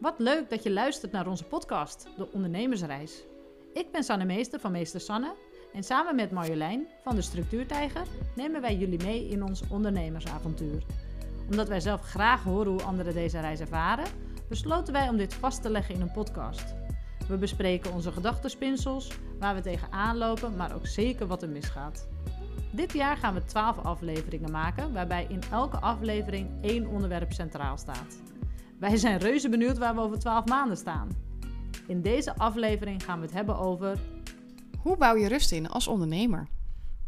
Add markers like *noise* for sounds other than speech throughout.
Wat leuk dat je luistert naar onze podcast, De Ondernemersreis. Ik ben Sanne Meester van Meester Sanne en samen met Marjolein van de Structuurtijger nemen wij jullie mee in ons ondernemersavontuur. Omdat wij zelf graag horen hoe anderen deze reis ervaren, besloten wij om dit vast te leggen in een podcast. We bespreken onze gedachtenspinsels, waar we tegenaan lopen, maar ook zeker wat er misgaat. Dit jaar gaan we 12 afleveringen maken, waarbij in elke aflevering één onderwerp centraal staat. Wij zijn reuze benieuwd waar we over 12 maanden staan. In deze aflevering gaan we het hebben over. Hoe bouw je rust in als ondernemer?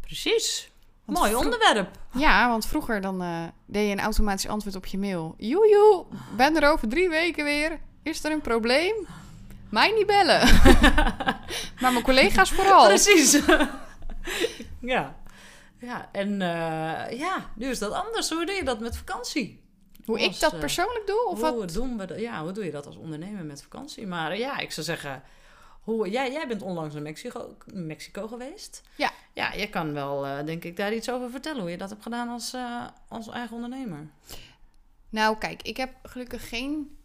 Precies. Want Mooi onderwerp. Ja, want vroeger dan eh, deed je een automatisch antwoord op je mail. Joejoe, ben er over drie weken weer. Is er een probleem? Mij niet bellen. *laughs* maar mijn collega's vooral. Precies. *laughs* ja. Ja, en eh, ja, nu is dat anders. Hoe doe je dat met vakantie? Hoe ik dat eh, persoonlijk doe? Of hoe, wat? doen we dat, ja, hoe doe je dat als ondernemer met vakantie? Maar ja, ik zou zeggen, hoe, jij, jij bent onlangs naar Mexico, Mexico geweest. Ja. Ja, je kan wel, eh, denk ik, daar iets over vertellen. Hoe je dat hebt gedaan als, eh, als eigen ondernemer. Nou, kijk, ik heb gelukkig geen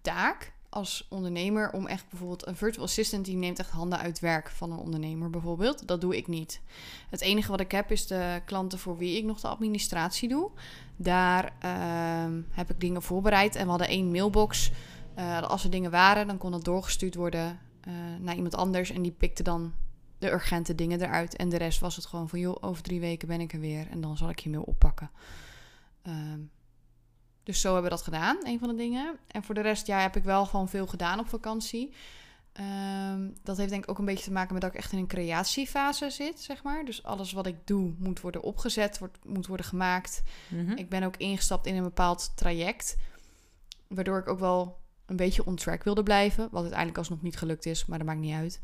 taak als ondernemer om echt bijvoorbeeld een virtual assistant die neemt echt handen uit werk van een ondernemer bijvoorbeeld. Dat doe ik niet. Het enige wat ik heb is de klanten voor wie ik nog de administratie doe. Daar ehm, heb ik dingen voorbereid en we hadden één mailbox. Eh, als er dingen waren, dan kon dat doorgestuurd worden eh, naar iemand anders en die pikte dan de urgente dingen eruit. En de rest was het gewoon van, joh, over drie weken ben ik er weer en dan zal ik je mail oppakken. Ehm, dus zo hebben we dat gedaan, een van de dingen. En voor de rest, ja, heb ik wel gewoon veel gedaan op vakantie. Ehm, dat heeft denk ik ook een beetje te maken met dat ik echt in een creatiefase zit, zeg maar. Dus alles wat ik doe moet worden opgezet, wordt, moet worden gemaakt. Mhm. Ik ben ook ingestapt in een bepaald traject, waardoor ik ook wel een beetje on track wilde blijven. Wat uiteindelijk alsnog niet gelukt is, maar dat maakt niet uit.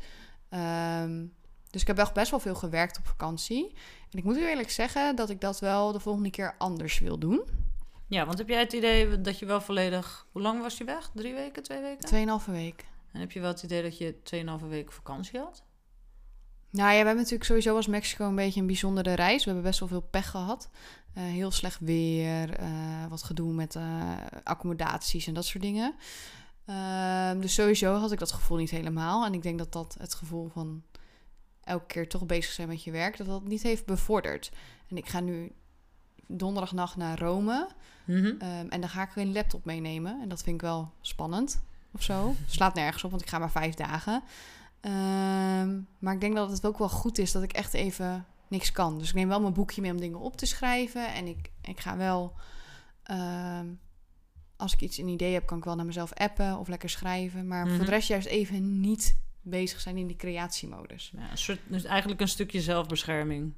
Ehm, dus ik heb wel best wel veel gewerkt op vakantie. En ik moet u eerlijk zeggen dat ik dat wel de volgende keer anders wil doen. Ja, want heb jij het idee dat je wel volledig... Hoe lang was je weg? Drie weken, twee weken? Tweeënhalve week. En heb je wel het idee dat je 2,5 weken vakantie had? Nou ja, we hebben natuurlijk sowieso als Mexico een beetje een bijzondere reis. We hebben best wel veel pech gehad. Eh, heel slecht weer, eh, wat gedoe met eh, accommodaties en dat soort dingen. Ehm, dus sowieso had ik dat gevoel niet helemaal. En ik denk dat dat het gevoel van elke keer toch bezig zijn met je werk, dat dat niet heeft bevorderd. En ik ga nu donderdagnacht naar Rome. Mhm. Ehm, en dan ga ik een laptop meenemen. En dat vind ik wel spannend of zo. *laughs* Slaat nergens op, want ik ga maar vijf dagen. Ehm, maar ik denk dat het ook wel goed is dat ik echt even niks kan. Dus ik neem wel mijn boekje mee om dingen op te schrijven. En ik, ik ga wel... ehm, als ik iets een idee heb, kan ik wel naar mezelf appen of lekker schrijven. Maar voor Mhm. de rest juist even niet bezig zijn in die creatiemodus. Ja, een soort, dus eigenlijk een stukje zelfbescherming.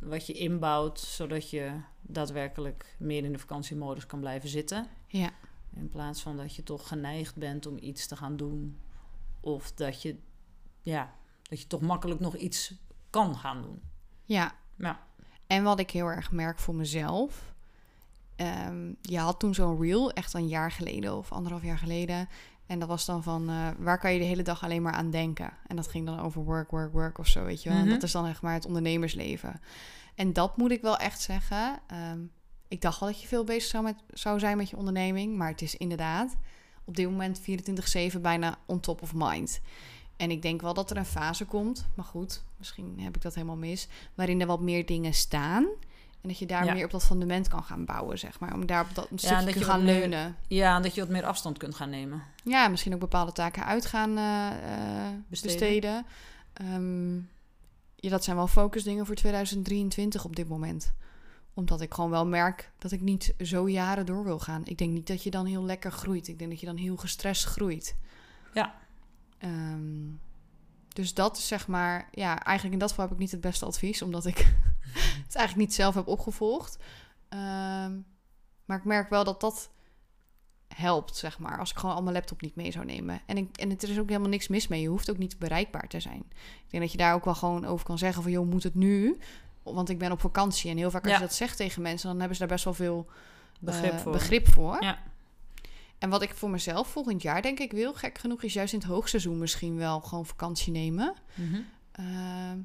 Wat je inbouwt, zodat je daadwerkelijk meer in de vakantiemodus kan blijven zitten. Ja. In plaats van dat je toch geneigd bent om iets te gaan doen. Of dat je, ja, dat je toch makkelijk nog iets kan gaan doen. Ja. Ja. En wat ik heel erg merk voor mezelf. ehm, je had toen zo'n reel, echt een jaar geleden of anderhalf jaar geleden. En dat was dan van, eh, waar kan je de hele dag alleen maar aan denken? En dat ging dan over work, work, work of zo, weet je wel. En Mhm. dat is dan echt maar het ondernemersleven. En dat moet ik wel echt zeggen. ehm, ik dacht wel dat je veel bezig zou, met, zou zijn met je onderneming. Maar het is inderdaad op dit moment 24-7 bijna on top of mind. En ik denk wel dat er een fase komt, maar goed, misschien heb ik dat helemaal mis, waarin er wat meer dingen staan. En dat je daar Ja. meer op dat fundament kan gaan bouwen, zeg maar. Om daar op dat stukje dat te gaan meer- leunen. Ja, en dat je wat meer afstand kunt gaan nemen. Ja, misschien ook bepaalde taken uit gaan eh, eh, Besteden. besteden. Ehm, ja, dat zijn wel focusdingen voor 2023 op dit moment. Omdat ik gewoon wel merk dat ik niet zo jaren door wil gaan. Ik denk niet dat je dan heel lekker groeit. Ik denk dat je dan heel gestrest groeit. Ja. Ehm, dus dat is zeg maar... Ja, eigenlijk in dat geval heb ik niet het beste advies. Omdat ik *laughs* het eigenlijk niet zelf heb opgevolgd. Ehm, maar ik merk wel dat dat helpt, zeg maar. Als ik gewoon al mijn laptop niet mee zou nemen. En, ik, en er is ook helemaal niks mis mee. Je hoeft ook niet bereikbaar te zijn. Ik denk dat je daar ook wel gewoon over kan zeggen van... joh, moet het nu? Want ik ben op vakantie. En heel vaak als Ja. je dat zegt tegen mensen... dan hebben ze daar best wel veel Begrip eh, voor. begrip voor. Ja. En wat ik voor mezelf volgend jaar denk ik wil, gek genoeg, is juist in het hoogseizoen misschien wel gewoon vakantie nemen. Mhm. Ehm,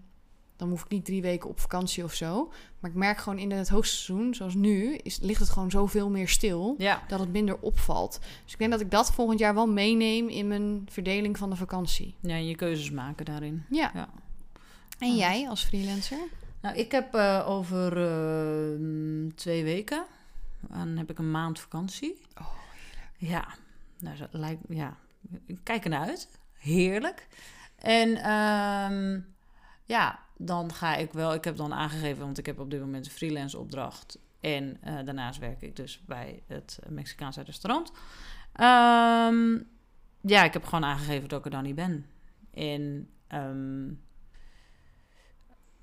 dan hoef ik niet drie weken op vakantie of zo. Maar ik merk gewoon in het hoogseizoen, zoals nu, is, ligt het gewoon zoveel meer stil. Ja. Dat het minder opvalt. Dus ik denk dat ik dat volgend jaar wel meeneem in mijn verdeling van de vakantie. ja, je keuzes maken daarin. Ja. Ja. En jij als freelancer? Nou, ik heb eh, over eh, twee weken, dan heb ik een maand vakantie. Oh, Ja, nou, dat lijkt, ja, ik kijk ernaar uit. Heerlijk. En ehm, ja, dan ga ik wel, ik heb dan aangegeven, want ik heb op dit moment een freelance opdracht. En eh, daarnaast werk ik dus bij het Mexicaanse restaurant. Ehm, ja, ik heb gewoon aangegeven dat ik er dan niet ben. En ehm,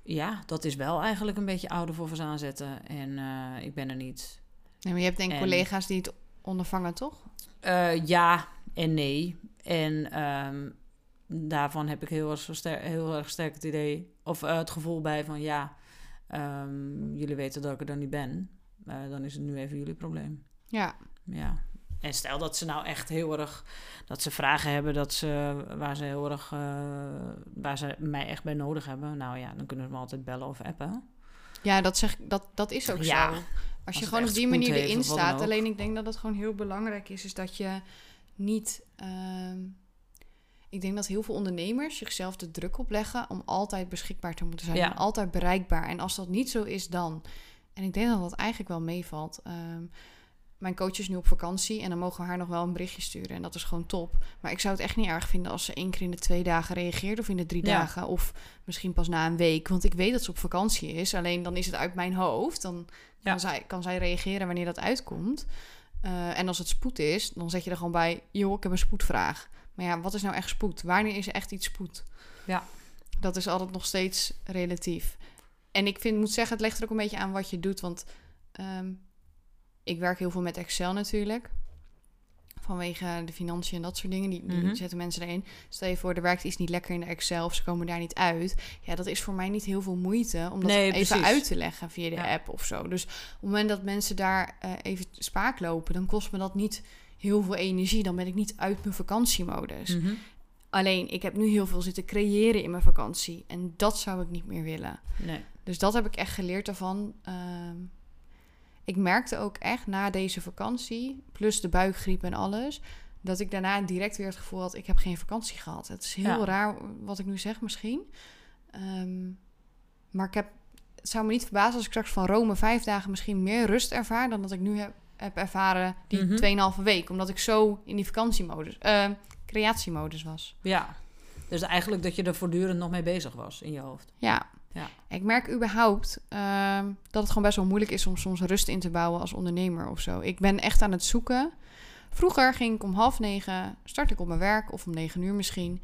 ja, dat is wel eigenlijk een beetje ouder voor aanzetten. En eh, ik ben er niet. Nee, maar je hebt denk ik En- collega's die het ondervangen, toch? Eh, ja en nee. En ehm, daarvan heb ik heel erg, ster- heel erg sterk het idee, of eh, het gevoel bij van ja, ehm, jullie weten dat ik er dan niet ben. Eh, dan is het nu even jullie probleem. Ja. Ja. En stel dat ze nou echt heel erg, dat ze vragen hebben dat ze, waar ze heel erg, eh, waar ze mij echt bij nodig hebben. Nou ja, dan kunnen ze me altijd bellen of appen. Ja, dat, zeg, dat, dat is ook Ja. zo. Als je gewoon op die manier erin staat. Alleen ik denk dat het gewoon heel belangrijk is, is dat je niet. ehm, ik denk dat heel veel ondernemers zichzelf de druk opleggen om altijd beschikbaar te moeten zijn. Ja. En altijd bereikbaar. En als dat niet zo is, dan. En ik denk dat dat eigenlijk wel meevalt. Ehm, mijn coach is nu op vakantie en dan mogen we haar nog wel een berichtje sturen. En dat is gewoon top. Maar ik zou het echt niet erg vinden als ze één keer in de twee dagen reageert of in de drie Ja. dagen. Of misschien pas na een week. Want ik weet dat ze op vakantie is. Alleen dan is het uit mijn hoofd. Dan Ja. kan, zij, kan zij reageren wanneer dat uitkomt. Eh, en als het spoed is, dan zet je er gewoon bij... joh, ik heb een spoedvraag. Maar ja, wat is nou echt spoed? Wanneer is er echt iets spoed? Ja. Dat is altijd nog steeds relatief. En ik vind, moet zeggen, het ligt er ook een beetje aan wat je doet. Want ehm, ik werk heel veel met Excel natuurlijk. Vanwege de financiën en dat soort dingen. Die, die Mhm. zetten mensen erin. Stel je voor, er werkt iets niet lekker in de Excel... of ze komen daar niet uit. Ja, dat is voor mij niet heel veel moeite... om dat Nee, even precies. uit te leggen via de Ja. app of zo. Dus op het moment dat mensen daar eh, even spaak lopen... dan kost me dat niet heel veel energie. Dan ben ik niet uit mijn vakantiemodus. Mhm. Alleen, ik heb nu heel veel zitten creëren in mijn vakantie. En dat zou ik niet meer willen. Nee. Dus dat heb ik echt geleerd daarvan. Ehm, ik merkte ook echt na deze vakantie, plus de buikgriep en alles, dat ik daarna direct weer het gevoel had: ik heb geen vakantie gehad. Het is heel Ja. raar wat ik nu zeg, misschien. Ehm, maar ik heb, het zou me niet verbazen als ik straks van Rome vijf dagen misschien meer rust ervaar dan dat ik nu heb, heb ervaren die Mhm. 2,5 week. Omdat ik zo in die vakantiemodus, eh, creatiemodus was. Ja. Dus eigenlijk dat je er voortdurend nog mee bezig was in je hoofd. Ja. Ja. Ik merk überhaupt ehm, dat het gewoon best wel moeilijk is om soms rust in te bouwen als ondernemer of zo. Ik ben echt aan het zoeken. Vroeger ging ik om half negen, start ik op mijn werk of om negen uur misschien.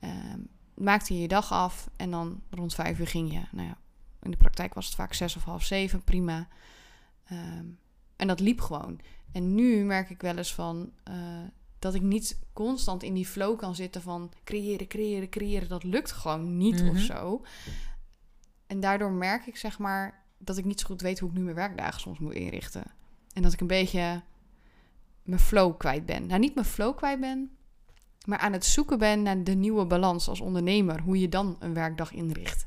Ehm, maakte je je dag af en dan rond vijf uur ging je. Nou ja, in de praktijk was het vaak zes of half zeven, prima. Ehm, en dat liep gewoon. En nu merk ik wel eens van eh, dat ik niet constant in die flow kan zitten van creëren, creëren, creëren. Dat lukt gewoon niet Mhm. of zo. En daardoor merk ik zeg maar dat ik niet zo goed weet hoe ik nu mijn werkdagen soms moet inrichten. En dat ik een beetje mijn flow kwijt ben. Nou, niet mijn flow kwijt ben, maar aan het zoeken ben naar de nieuwe balans als ondernemer. Hoe je dan een werkdag inricht.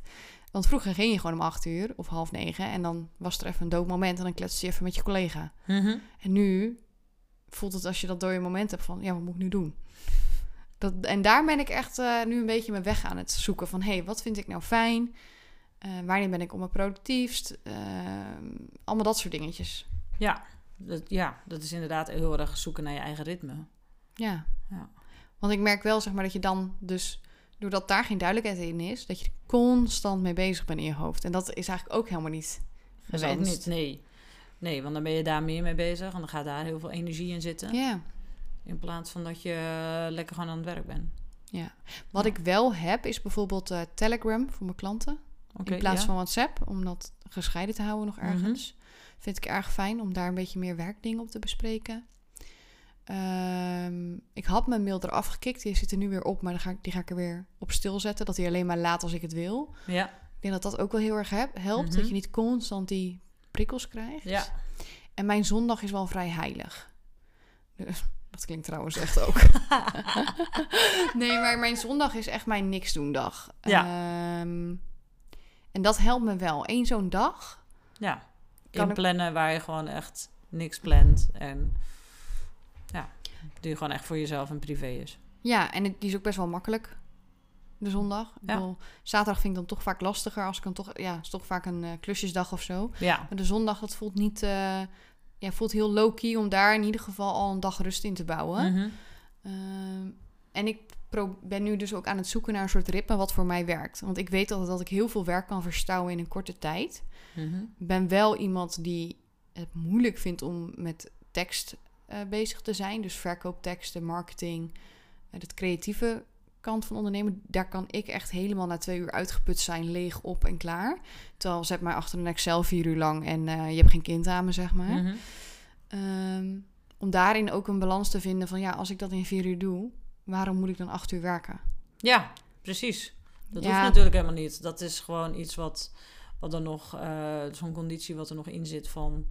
Want vroeger ging je gewoon om acht uur of half negen en dan was er even een dood moment en dan kletste je even met je collega. Mhm. En nu voelt het als je dat door je moment hebt van, ja, wat moet ik nu doen? Dat, en daar ben ik echt eh, nu een beetje mijn weg aan het zoeken van, hé, hey, wat vind ik nou fijn? Eh, wanneer ben ik op mijn productiefst? Eh, allemaal dat soort dingetjes. Ja. Dat, ja, dat is inderdaad heel erg zoeken naar je eigen ritme. Ja. Ja. Want ik merk wel, zeg maar, dat je dan dus, doordat daar geen duidelijkheid in is, dat je er constant mee bezig bent in je hoofd. En dat is eigenlijk ook helemaal niet gewenst. niet, nee. Nee, want dan ben je daar meer mee bezig en dan gaat daar heel veel energie in zitten. Ja. In plaats van dat je lekker gewoon aan het werk bent. ja. Wat Ja. ik wel heb, is bijvoorbeeld eh, Telegram voor mijn klanten. In plaats ja. van WhatsApp, om dat gescheiden te houden nog Mhm. ergens. Vind ik erg fijn om daar een beetje meer werkdingen op te bespreken. Ehm, ik had mijn mail eraf gekikt. Die zit er nu weer op, maar dan ga ik, die ga ik er weer op stilzetten. Dat hij alleen maar laat als ik het wil. Ja, Ik denk dat dat ook wel heel erg helpt. Mhm. Dat je niet constant die prikkels krijgt. ja. En mijn zondag is wel vrij heilig. Dus, *laughs* dat klinkt trouwens echt ook. *laughs* nee, maar mijn zondag is echt mijn niks doen dag. Ja. Ehm, En dat helpt me wel. Eén zo'n dag. Ja, ik- inplannen waar je gewoon echt niks plant. En ja, die gewoon echt voor jezelf en privé is. Ja, en het- die is ook best wel makkelijk. De zondag. Ik Ja. bedoel, zaterdag vind ik dan toch vaak lastiger. Als ik dan toch, ja, is toch vaak een eh, klusjesdag of zo. Ja, Maar de zondag, dat voelt niet, eh, ja, voelt heel low-key om daar in ieder geval al een dag rust in te bouwen. Mhm. Ehm, en ik ben nu dus ook aan het zoeken naar een soort ritme wat voor mij werkt. Want ik weet altijd dat ik heel veel werk kan verstouwen in een korte tijd. Mhm. Ik ben wel iemand die het moeilijk vindt om met tekst eh, bezig te zijn. Dus verkoopteksten, marketing, uh, het creatieve kant van ondernemen. Daar kan ik echt helemaal na twee uur uitgeput zijn, leeg op en klaar. Terwijl zet mij achter een Excel vier uur lang en eh, je hebt geen kind aan me, zeg maar. Mhm. Ehm, om daarin ook een balans te vinden van ja, als ik dat in vier uur doe, waarom moet ik dan acht uur werken? Ja, precies. Dat Ja. hoeft natuurlijk helemaal niet. Dat is gewoon iets wat, wat er nog, zo'n conditie wat er nog in zit van,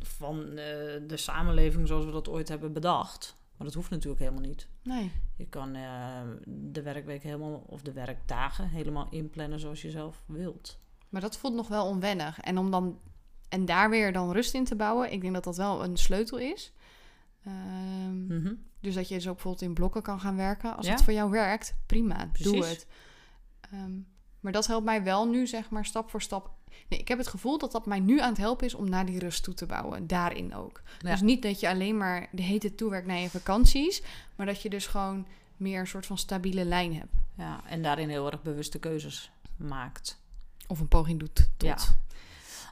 van eh, de samenleving zoals we dat ooit hebben bedacht. Maar dat hoeft natuurlijk helemaal niet. Nee. Je kan eh, de werkweek helemaal, of de werkdagen helemaal inplannen zoals je zelf wilt. Maar dat voelt nog wel onwennig. En om dan en daar weer dan rust in te bouwen, ik denk dat dat wel een sleutel is. Mhm. Dus dat je ook bijvoorbeeld in blokken kan gaan werken. Als Ja. het voor jou werkt, prima, doe het. Ehm, maar dat helpt mij wel nu, zeg maar, stap voor stap. Nee, ik heb het gevoel dat dat mij nu aan het helpen is om naar die rust toe te bouwen. Daarin ook. Ja. Dus niet dat je alleen maar de hete toewerkt naar je vakanties. Maar dat je dus gewoon meer een soort van stabiele lijn hebt. Ja, en daarin heel erg bewuste keuzes maakt. Of een poging doet tot. Ja.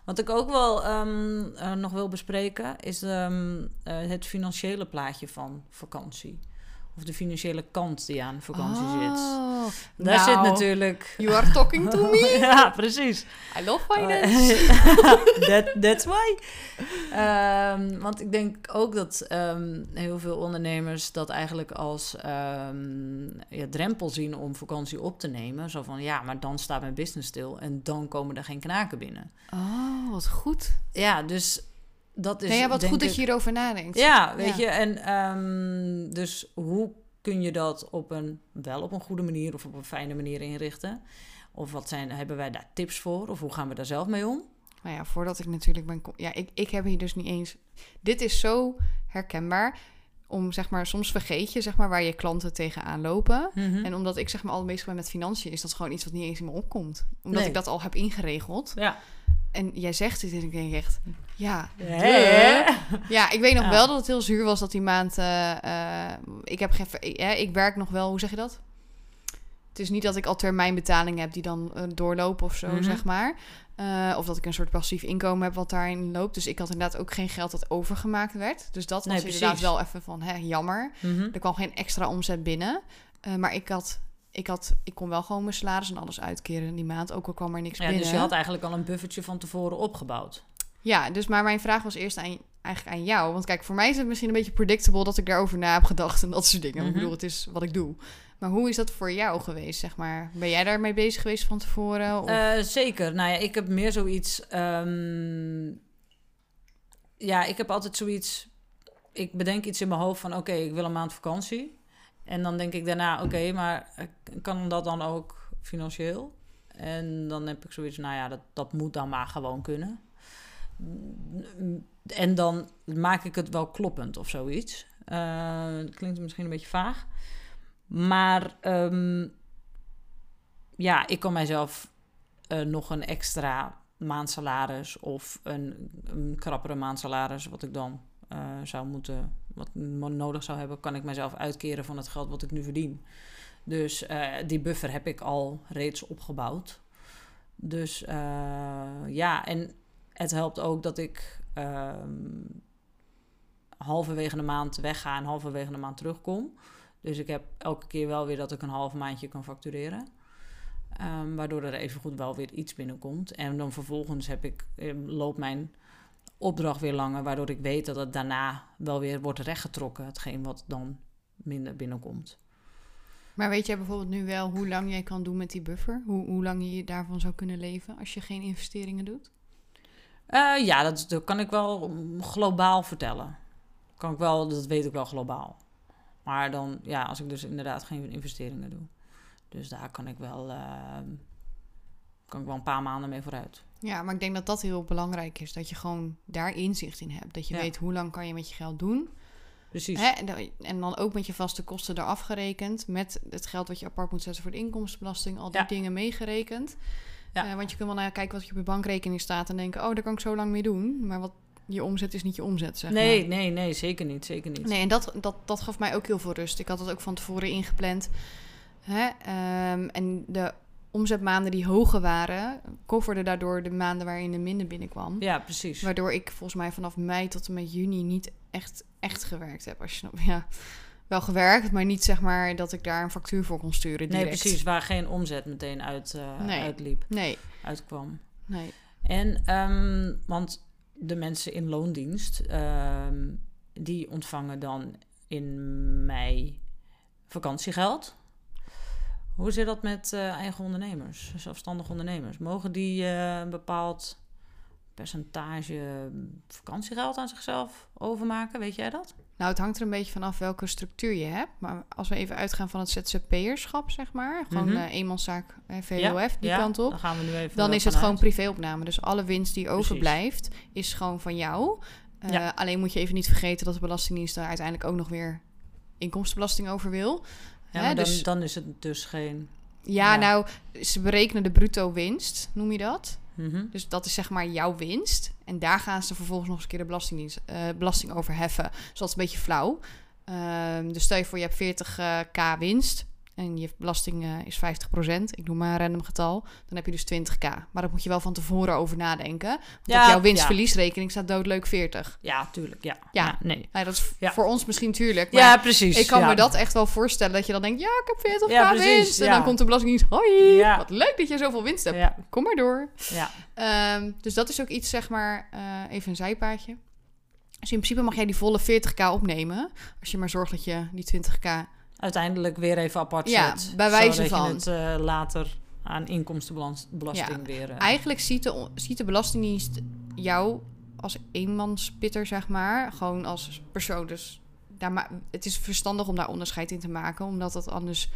Wat ik ook wel ehm, eh, nog wil bespreken is ehm, eh, het financiële plaatje van vakantie. Of de financiële kant die aan vakantie zit. Oh, Daar nou, zit natuurlijk. You are talking to me. *laughs* ja, precies. I love finance. *laughs* That, that's why. Ehm, want ik denk ook dat ehm, heel veel ondernemers dat eigenlijk als ehm, ja, drempel zien om vakantie op te nemen. Zo van ja, maar dan staat mijn business stil en dan komen er geen knaken binnen. Oh, wat goed. Ja, dus dat is. nee, ja, wat goed dat je hierover nadenkt. Ja, weet Ja. je. En ehm, dus hoe kun je dat op een, wel op een goede manier of op een fijne manier inrichten? Of wat zijn, hebben wij daar tips voor? Of hoe gaan we daar zelf mee om? Nou ja, voordat ik natuurlijk ben... Ja, ik, ik heb hier dus niet eens... Dit is zo herkenbaar. Om, zeg maar, soms vergeet je, zeg maar, waar je klanten tegenaan lopen. Mhm. En omdat ik, zeg maar, al bezig ben met financiën... is dat gewoon iets wat niet eens in me opkomt. Omdat Nee. ik dat al heb ingeregeld. Ja. En jij zegt het en ik denk echt... Ja? Ja, ik weet nog Ja. wel dat het heel zuur was dat die maand. eh, eh, ik heb geen. Ik, hè, ik werk nog wel, hoe zeg je dat? Het is niet dat ik al termijnbetaling heb die dan eh, doorlopen of zo, Mhm. zeg maar. Eh, of dat ik een soort passief inkomen heb wat daarin loopt. Dus ik had inderdaad ook geen geld dat overgemaakt werd. Dus dat was Nee, inderdaad wel even van, hè, jammer. Mhm. Er kwam geen extra omzet binnen. Eh, maar ik had, ik had, ik kon wel gewoon mijn salaris en alles uitkeren in die maand. Ook al kwam er niks Ja, binnen. dus je had eigenlijk al een buffertje van tevoren opgebouwd. Ja, dus maar mijn vraag was eerst aan, eigenlijk aan jou. Want kijk, voor mij is het misschien een beetje predictable dat ik daarover na heb gedacht en dat soort dingen. Mhm. Ik bedoel, het is wat ik doe. Maar hoe is dat voor jou geweest, zeg maar? Ben jij daarmee bezig geweest van tevoren? Of... Eh, zeker. Nou ja, ik heb meer zoiets. ehm, ja, ik heb altijd zoiets. Ik bedenk iets in mijn hoofd van: oké, ik wil een maand vakantie. En dan denk ik daarna: oké, maar kan dat dan ook financieel? En dan heb ik zoiets, nou ja, dat, dat moet dan maar gewoon kunnen. En dan maak ik het wel kloppend of zoiets. Het klinkt misschien een beetje vaag. Maar ehm, ja, ik kan mijzelf eh, nog een extra maandsalaris of een, een krappere maandsalaris, wat ik dan eh, zou moeten, wat nodig zou hebben, kan ik mijzelf uitkeren van het geld wat ik nu verdien. Dus eh, die buffer heb ik al reeds opgebouwd. Dus eh, ja, en het helpt ook dat ik ehm, halverwege de maand wegga en halverwege de maand terugkom. Dus ik heb elke keer wel weer dat ik een half maandje kan factureren. Ehm, waardoor er evengoed wel weer iets binnenkomt. En dan vervolgens heb ik, eh, loopt mijn opdracht weer langer, waardoor ik weet dat het daarna wel weer wordt rechtgetrokken, hetgeen wat dan minder binnenkomt. Maar weet jij bijvoorbeeld nu wel hoe lang jij kan doen met die buffer? Hoe, hoe lang je daarvan zou kunnen leven als je geen investeringen doet? Eh, ja, dat, dat kan ik wel mm, globaal vertellen. Kan ik wel, dat weet ik wel globaal. Maar dan, ja, als ik dus inderdaad geen investeringen doe. Dus daar kan ik wel, ehm, kan ik wel een paar maanden mee vooruit. Ja, maar ik denk dat dat heel belangrijk is. Dat je gewoon daar inzicht in hebt. Dat je Ja. weet hoe lang kan je met je geld doen. Precies. Hè? En, dan- ook met je vaste kosten eraf gerekend. Met het geld wat je apart moet zetten voor de inkomstenbelasting. Al die Ja. dingen meegerekend. Ja. Eh, want je kunt wel naar kijken wat je op je bankrekening staat. En denken, oh, daar kan ik zo lang mee doen. Maar wat je omzet is niet je omzet, zeg nee, maar. nee, nee, zeker niet. Zeker niet. Nee, en dat, dat, dat gaf mij ook heel veel rust. Ik had het ook van tevoren ingepland. Hè? Ehm, en de omzetmaanden die hoger waren, coverden daardoor de maanden waarin er minder binnenkwam. Ja, precies. Waardoor ik volgens mij vanaf mei tot en met juni niet echt, echt gewerkt heb. Als je snapt. Ja, wel gewerkt, maar niet zeg maar dat ik daar een factuur voor kon sturen. nee, Direct. precies. Waar geen omzet meteen uit, eh, Nee. uitliep, Nee, uitkwam. nee. En, ehm, want de mensen in loondienst, ehm, die ontvangen dan in mei vakantiegeld. Hoe zit dat met eh, eigen ondernemers, zelfstandige ondernemers? Mogen die eh, een bepaald percentage vakantiegeld aan zichzelf overmaken? Weet jij dat? Nou, het hangt er een beetje vanaf welke structuur je hebt. Maar als we even uitgaan van het ZZP'erschap, zeg maar. Gewoon eh, eenmanszaak, eh, VOF, die ja, kant op. Dan gaan we nu even Dan is het gewoon privéopname. Dus alle winst die Precies. overblijft, is gewoon van jou. Ja. Alleen moet je even niet vergeten dat de Belastingdienst daar uiteindelijk ook nog weer inkomstenbelasting over wil. Ja, Hè, dan, dus- dan is het dus geen... Ja, Ja. nou, ze berekenen de bruto winst, noem je dat. Mhm. Dus dat is zeg maar jouw winst. En daar gaan ze vervolgens nog eens een keer de belastingdienst, eh, belasting over heffen. Dus dat is een beetje flauw. Ehm, dus stel je voor, je hebt 40k winst. En je belasting eh, is 50%. Ik noem maar een random getal. Dan heb je dus 20k. Maar daar moet je wel van tevoren over nadenken. Want Ja, op jouw ja. winstverliesrekening staat doodleuk 40. Ja, tuurlijk. Ja. Ja. nee. Nou, dat is Ja. voor ons misschien tuurlijk. Maar Ja, precies. ik kan ja. me dat echt wel voorstellen. Dat je dan denkt, ja, ik heb 40k Ja, precies, winst. En ja. dan komt de belastingdienst. Hoi, Ja. wat leuk dat je zoveel winst hebt. Ja, Kom maar door. ja. Ehm, dus dat is ook iets, zeg maar, eh, even een zijpaadje. Dus in principe mag jij die volle 40k opnemen. Als je maar zorgt dat je die 20k... Uiteindelijk weer even apart Ja, zet. bij wijze van. het eh, later aan inkomstenbelasting weer... eh, Eigenlijk ziet de, ziet de Belastingdienst jou als eenmanspitter, zeg maar. Gewoon als persoon. Dus daar ma- het is verstandig om daar onderscheid in te maken. Omdat dat anders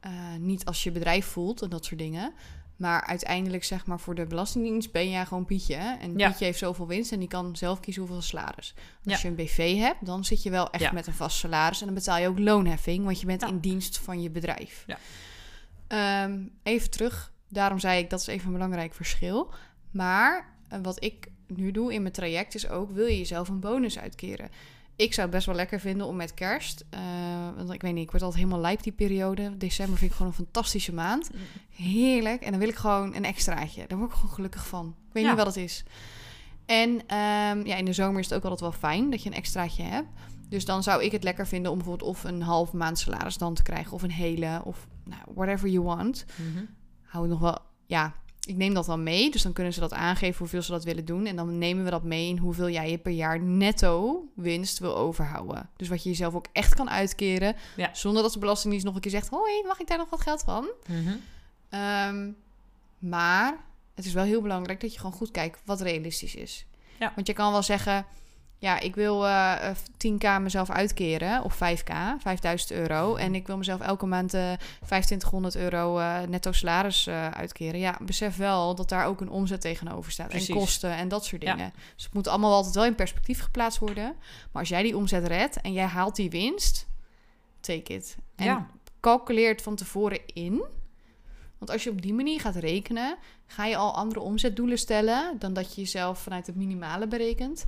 eh, niet als je bedrijf voelt en dat soort dingen. Maar uiteindelijk, zeg maar, voor de Belastingdienst ben jij gewoon Pietje. hè? En Ja. Pietje heeft zoveel winst en die kan zelf kiezen hoeveel salaris. Als Ja. je een BV hebt, dan zit je wel echt Ja. met een vast salaris. En dan betaal je ook loonheffing, want je bent in dienst van je bedrijf. Ja. Ehm, even terug, daarom zei ik dat is even een belangrijk verschil. Maar eh, wat ik nu doe in mijn traject is ook, wil je jezelf een bonus uitkeren? Ik zou het best wel lekker vinden om met kerst, eh, want ik weet niet, ik word altijd helemaal lijp die periode. December vind ik gewoon een fantastische maand. Heerlijk. En dan wil ik gewoon een extraatje. Daar word ik gewoon gelukkig van. Ik weet Ja. niet wat het is. En ehm, ja, in de zomer is het ook altijd wel fijn dat je een extraatje hebt. Dus dan zou ik het lekker vinden om bijvoorbeeld of een half maand salaris dan te krijgen. Of een hele, of nou, whatever you want. mhm. Hou het nog wel, ja, ik neem dat dan mee. Dus dan kunnen ze dat aangeven hoeveel ze dat willen doen. En dan nemen we dat mee in hoeveel jij je per jaar netto winst wil overhouden. Dus wat je jezelf ook echt kan uitkeren. Ja. Zonder dat de Belastingdienst nog een keer zegt... hoi, mag ik daar nog wat geld van? Mhm. Ehm, maar het is wel heel belangrijk dat je gewoon goed kijkt wat realistisch is. Ja. Want je kan wel zeggen, ja, ik wil eh, eh, 10k mezelf uitkeren of 5k, 5000 euro. En ik wil mezelf elke maand eh 2500 euro eh, netto salaris eh, uitkeren. Ja, besef wel dat daar ook een omzet tegenover staat. Precies. En kosten en dat soort Ja. dingen. Dus het moet allemaal altijd wel in perspectief geplaatst worden. Maar als jij die omzet redt en jij haalt die winst, take it. En Ja. calculeert van tevoren in. Want als je op die manier gaat rekenen, ga je al andere omzetdoelen stellen dan dat je jezelf vanuit het minimale berekent.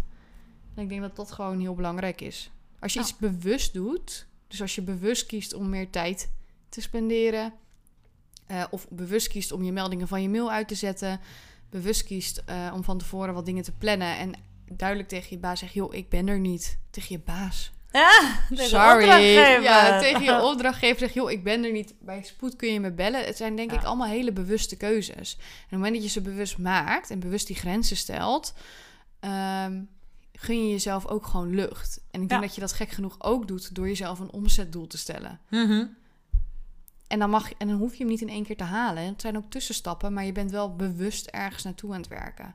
En ik denk dat dat gewoon heel belangrijk is. Als je iets bewust doet, dus als je bewust kiest om meer tijd te spenderen, eh, of bewust kiest om je meldingen van je mail uit te zetten, bewust kiest eh, om van tevoren wat dingen te plannen en duidelijk tegen je baas zegt, joh, ik ben er niet. Tegen je baas. *laughs* Ja, Sorry. Ja, *laughs* tegen je opdrachtgever zeg joh, ik ben er niet. Bij spoed kun je me bellen. Het zijn denk Ja. ik allemaal hele bewuste keuzes. En op het moment dat je ze bewust maakt en bewust die grenzen stelt, ehm, gun je jezelf ook gewoon lucht. En ik denk Ja. dat je dat gek genoeg ook doet door jezelf een omzetdoel te stellen. Mhm. En dan, mag, en dan hoef je hem niet in één keer te halen. Het zijn ook tussenstappen, maar je bent wel bewust ergens naartoe aan het werken.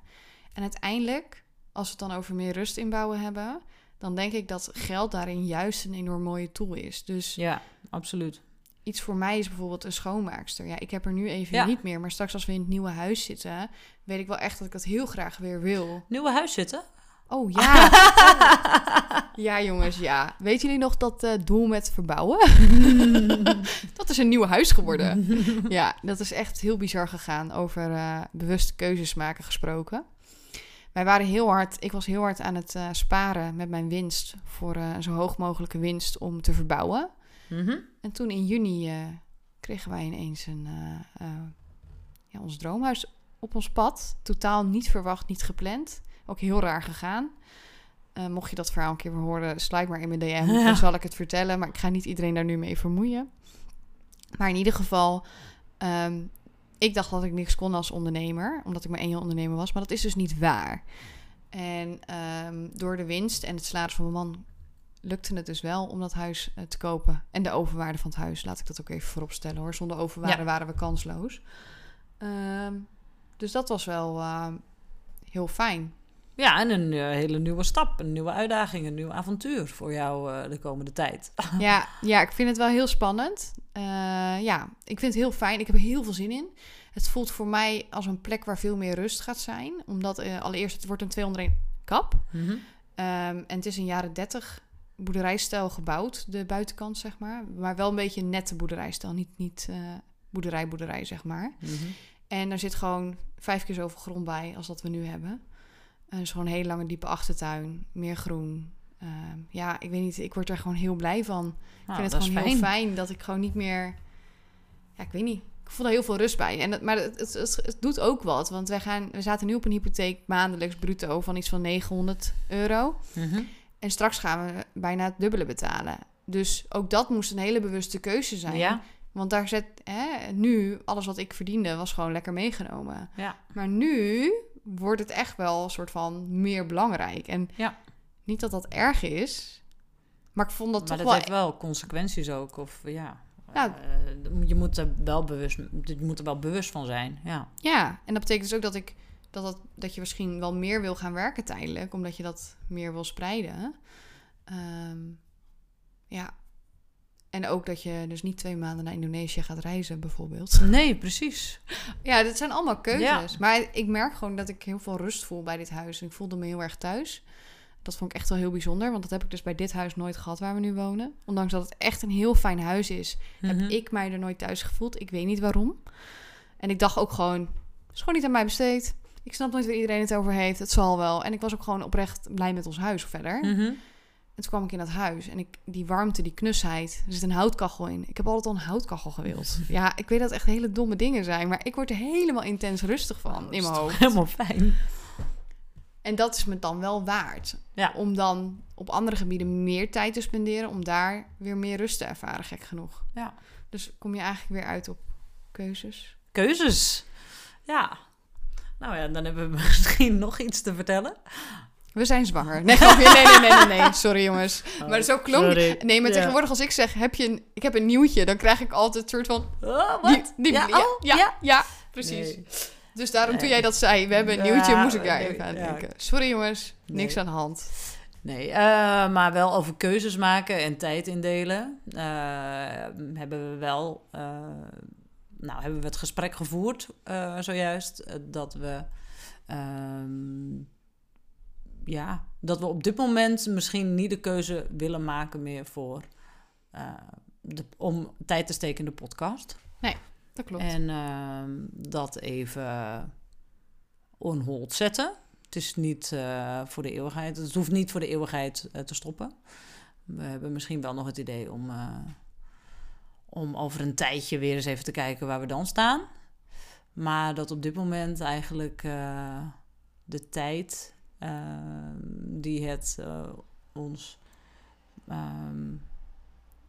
En uiteindelijk, als we het dan over meer rust inbouwen hebben, dan denk ik dat geld daarin juist een enorm mooie tool is. Dus Ja, absoluut. iets voor mij is bijvoorbeeld een schoonmaakster. Ja, ik heb er nu even Ja. niet meer. Maar straks als we in het nieuwe huis zitten, weet ik wel echt dat ik dat heel graag weer wil. Nieuwe huis zitten? Oh ja. *laughs* ja, jongens, ja. Weet jullie nog dat eh, doel met verbouwen? *laughs* dat is een nieuw huis geworden. ja, dat is echt heel bizar gegaan. Over eh, bewuste keuzes maken gesproken. Wij waren heel hard, ik was heel hard aan het eh, sparen met mijn winst voor een zo hoog mogelijke winst om te verbouwen. Mhm. En toen in juni kregen wij ineens een, ja, ons droomhuis op ons pad. Totaal niet verwacht, niet gepland. Ook heel raar gegaan. Eh, mocht je dat verhaal een keer weer horen, sluit maar in mijn DM. Ja. *laughs* Dan zal ik het vertellen. Maar ik ga niet iedereen daar nu mee vermoeien. Maar in ieder geval, ehm, ik dacht dat ik niks kon als ondernemer. Omdat ik maar één ondernemer was. Maar dat is dus niet waar. En ehm, door de winst en het salaris van mijn man lukte het dus wel om dat huis eh, te kopen. En de overwaarde van het huis, laat ik dat ook even voorop stellen hoor. Zonder overwaarde Ja. waren we kansloos. Ehm, dus dat was wel heel fijn. Ja, en een eh, hele nieuwe stap, een nieuwe uitdaging, een nieuw avontuur voor jou eh, de komende tijd. *laughs* ja, ja, ik vind het wel heel spannend. Eh, ja, ik vind het heel fijn. Ik heb er heel veel zin in. Het voelt voor mij als een plek waar veel meer rust gaat zijn. Omdat allereerst, het wordt een 201 kap. Mhm. Ehm, en het is een jaren 30 boerderijstijl gebouwd, de buitenkant zeg maar. Maar wel een beetje een nette boerderijstijl, niet, niet boerderij, boerderij zeg maar. Mhm. En er zit gewoon vijf keer zoveel grond bij als dat we nu hebben. En dus gewoon een hele lange diepe achtertuin, meer groen. Ehm, ja, ik weet niet, ik word er gewoon heel blij van. Ik Nou, vind dat het gewoon heel fijn dat ik gewoon niet meer... Ja, ik weet niet. Ik voel er heel veel rust bij. En dat, maar het, het, het, het doet ook wat. Want wij gaan, we zaten nu op een hypotheek maandelijks bruto van iets van 900 euro. Mhm. En straks gaan we bijna het dubbele betalen. Dus ook dat moest een hele bewuste keuze zijn. Ja, Want daar zet hè, nu alles wat ik verdiende was gewoon lekker meegenomen. ja. Maar nu wordt het echt wel een soort van meer belangrijk. En Ja. niet dat dat erg is, maar ik vond dat maar toch dat wel. heeft wel consequenties ook. Of ja, Nou. Eh, je, moet er wel bewust, je moet er wel bewust van zijn. Ja. Ja, en dat betekent dus ook dat ik dat, dat, dat je misschien wel meer wil gaan werken tijdelijk, omdat je dat meer wil spreiden. Ehm, ja. En ook dat je dus niet twee maanden naar Indonesië gaat reizen, bijvoorbeeld. Nee, precies. Ja, dit zijn allemaal keuzes. Ja. Maar ik merk gewoon dat ik heel veel rust voel bij dit huis. Ik voelde me heel erg thuis. Dat vond ik echt wel heel bijzonder. Want dat heb ik dus bij dit huis nooit gehad waar we nu wonen. Ondanks dat het echt een heel fijn huis is, Mhm. heb ik mij er nooit thuis gevoeld. Ik weet niet waarom. En ik dacht ook gewoon, het is gewoon niet aan mij besteed. Ik snap nooit waar iedereen het over heeft. Het zal wel. En ik was ook gewoon oprecht blij met ons huis verder. Mhm. En toen kwam ik in dat huis en ik, die warmte, die knusheid, er zit een houtkachel in. Ik heb altijd al een houtkachel gewild. *laughs* Ja, ik weet dat het echt hele domme dingen zijn, maar ik word er helemaal intens rustig van Oh, in mijn hoofd. Helemaal fijn. En dat is me dan wel waard. Ja. Om dan op andere gebieden meer tijd te spenderen, om daar weer meer rust te ervaren, gek genoeg. Ja. Dus kom je eigenlijk weer uit op keuzes. Keuzes. Ja. Nou ja, dan hebben we *laughs* misschien nog iets te vertellen. We zijn zwanger. Nee, nee, nee, nee, nee. Sorry jongens. maar zo klonk... Oh. Nee, maar tegenwoordig als ik zeg, heb je een, ik heb een nieuwtje, dan krijg ik altijd een soort van... Oh, wat? die, ja, ja, oh, ja, ja, precies. Dus daarom toen jij dat zei, we hebben een nieuwtje, moest ik daar even aan denken. Sorry jongens, niks aan de hand. Nee, eh, maar wel over keuzes maken en tijd indelen. eh, hebben we wel, eh, nou hebben we het gesprek gevoerd zojuist, dat we, ehm, ja, dat we op dit moment misschien niet de keuze willen maken meer voor, eh, de, om tijd te steken in de podcast. Dat klopt. En ehm, dat even on hold zetten. Het is niet eh, voor de eeuwigheid. Het hoeft niet voor de eeuwigheid eh, te stoppen. We hebben misschien wel nog het idee om, om over een tijdje weer eens even te kijken waar we dan staan. Maar dat op dit moment eigenlijk de tijd die het eh, ons. ehm,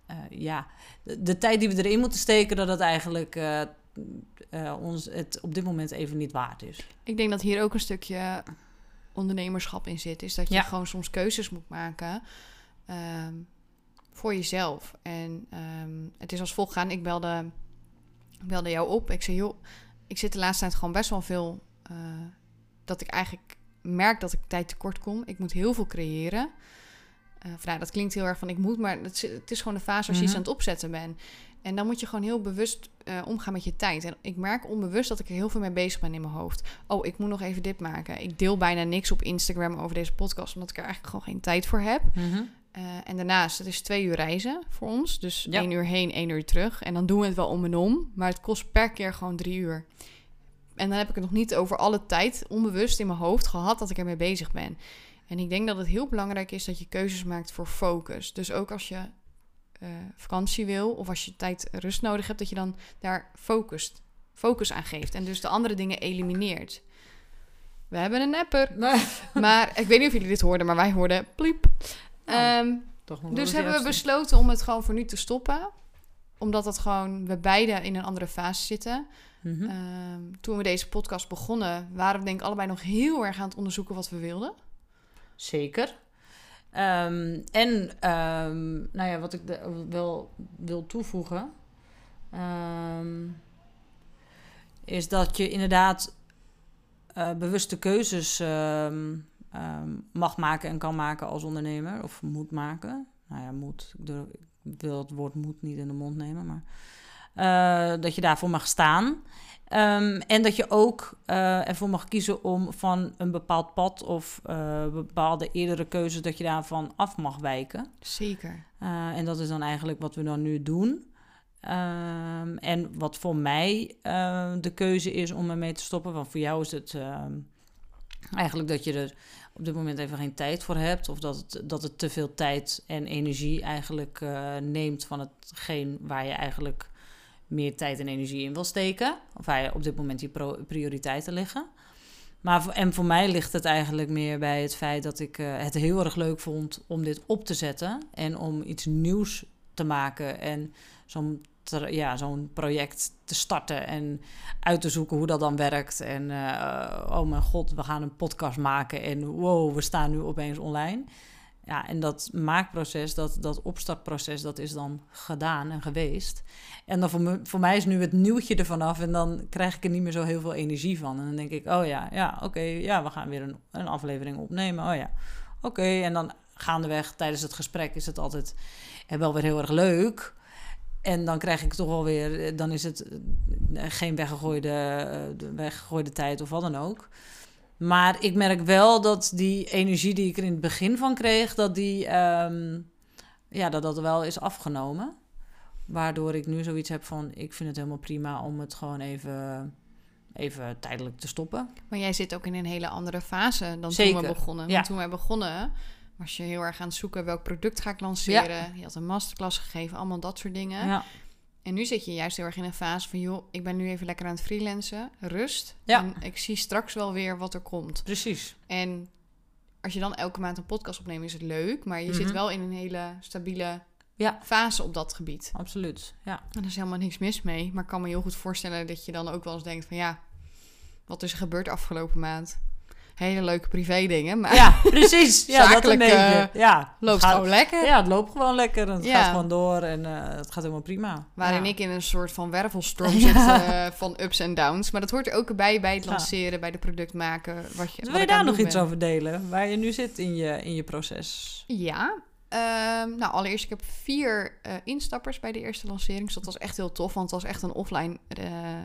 eh, ja, de, de tijd die we erin moeten steken, dat het eigenlijk eh, ons het op dit moment even niet waard is. Ik denk dat hier ook een stukje ondernemerschap in zit. Is dat je Ja. gewoon soms keuzes moet maken ehm, voor jezelf. En ehm, het is als volgt gaan. Ik belde, ik belde jou op. Ik zei, joh, ik zit de laatste tijd gewoon best wel veel... dat ik eigenlijk merk dat ik tijd tekort kom. Ik moet heel veel creëren. nou, dat klinkt heel erg van ik moet, maar het, is- het is gewoon de fase als je iets Mhm. aan het opzetten bent. En dan moet je gewoon heel bewust eh, omgaan met je tijd. En ik merk onbewust dat ik er heel veel mee bezig ben in mijn hoofd. Oh, ik moet nog even dit maken. Ik deel bijna niks op Instagram over deze podcast, omdat ik er eigenlijk gewoon geen tijd voor heb. Mhm. Eh, en daarnaast, het is twee uur reizen voor ons. Dus Ja. één uur heen, één uur terug. En dan doen we het wel om en om. Maar het kost per keer gewoon drie uur. En dan heb ik het nog niet over alle tijd onbewust in mijn hoofd gehad dat ik ermee bezig ben. En ik denk dat het heel belangrijk is dat je keuzes maakt voor focus. Dus ook als je eh, vakantie wil of als je tijd rust nodig hebt, dat je dan daar focust, focus aan geeft. En dus de andere dingen elimineert. We hebben een apper. *laughs* Maar ik weet niet of jullie dit hoorden, maar wij hoorden pliep. Nou, Ehm, dus hebben we besloten om het gewoon voor nu te stoppen. Omdat het gewoon, we beide in een andere fase zitten. Mhm. Ehm, toen we deze podcast begonnen, waren we denk ik allebei nog heel erg aan het onderzoeken wat we wilden. Zeker. Ehm, en ehm, nou ja, wat ik de- wel wil toevoegen, is dat je inderdaad eh, bewuste keuzes mag maken en kan maken als ondernemer, of moet maken. Nou ja, moet. Ik, durf- ik wil het woord moet niet in de mond nemen, maar eh, dat je daarvoor mag staan. Ehm, en dat je ook eh, ervoor mag kiezen om van een bepaald pad of eh, bepaalde eerdere keuzes, dat je daarvan af mag wijken. Zeker. En dat is dan eigenlijk wat we dan nu doen. Ehm, en wat voor mij de keuze is om ermee te stoppen. Want voor jou is het ehm, eigenlijk dat je er op dit moment even geen tijd voor hebt. Of dat het, dat het te veel tijd en energie eigenlijk neemt van hetgeen waar je eigenlijk meer tijd en energie in wil steken. Of je op dit moment pro- prioriteiten liggen. Maar voor, en voor mij ligt het eigenlijk meer bij het feit dat ik eh, het heel erg leuk vond om dit op te zetten. En om iets nieuws te maken. En zo'n ja, zo'n project te starten en uit te zoeken hoe dat dan werkt. En eh, oh mijn god, we gaan een podcast maken en wow, we staan nu opeens online. Ja, en dat maakproces, dat, dat opstartproces, dat is dan gedaan en geweest. En dan voor, me, voor mij is nu het nieuwtje ervan af en dan krijg ik er niet meer zo heel veel energie van. En dan denk ik, oh ja, ja, oké, ja, we gaan weer een, een aflevering opnemen. Oh ja, oké. En dan gaandeweg tijdens het gesprek is het altijd eh, wel weer heel erg leuk. En dan krijg ik toch wel weer, eh, dan is het eh, geen weggegooide, de weggegooide tijd of wat dan ook. Maar ik merk wel dat die energie die ik er in het begin van kreeg, dat die, ehm, ja, dat dat wel is afgenomen. Waardoor ik nu zoiets heb van, ik vind het helemaal prima om het gewoon even, even tijdelijk te stoppen. Maar jij zit ook in een hele andere fase dan toen we begonnen. ja. Want toen wij begonnen, was je heel erg aan het zoeken welk product ga ik lanceren. Je had een masterclass gegeven, allemaal dat soort dingen. Ja, En nu zit je juist heel erg in een fase van, joh, ik ben nu even lekker aan het freelancen, rust. Ja. En ik zie straks wel weer wat er komt. precies. En als je dan elke maand een podcast opneemt, is het leuk. Maar je Mhm. zit wel in een hele stabiele Ja. fase op dat gebied. Absoluut, ja. En er is helemaal niks mis mee. Maar ik kan me heel goed voorstellen dat je dan ook wel eens denkt van, ja, wat is er gebeurd afgelopen maand? Hele leuke privé dingen, maar Ja, precies. *laughs* Ja, dat Zakelijk, beetje. eh, ja, loopt gaat- gewoon lekker. Ja, het loopt gewoon lekker. en Het Ja. gaat gewoon door en eh, het gaat helemaal prima. Waarin ja. ik in een soort van wervelstorm *laughs* zit eh, van ups en downs. Maar dat hoort er ook bij bij het lanceren, bij de product maken. Wat je, Dus wat wil je daar nog iets over delen? Waar je nu zit in je, in je proces? Ja. Ehm, nou, allereerst, ik heb vier eh, instappers bij de eerste lancering. Dus dat was echt heel tof, want het was echt een offline eh, eh,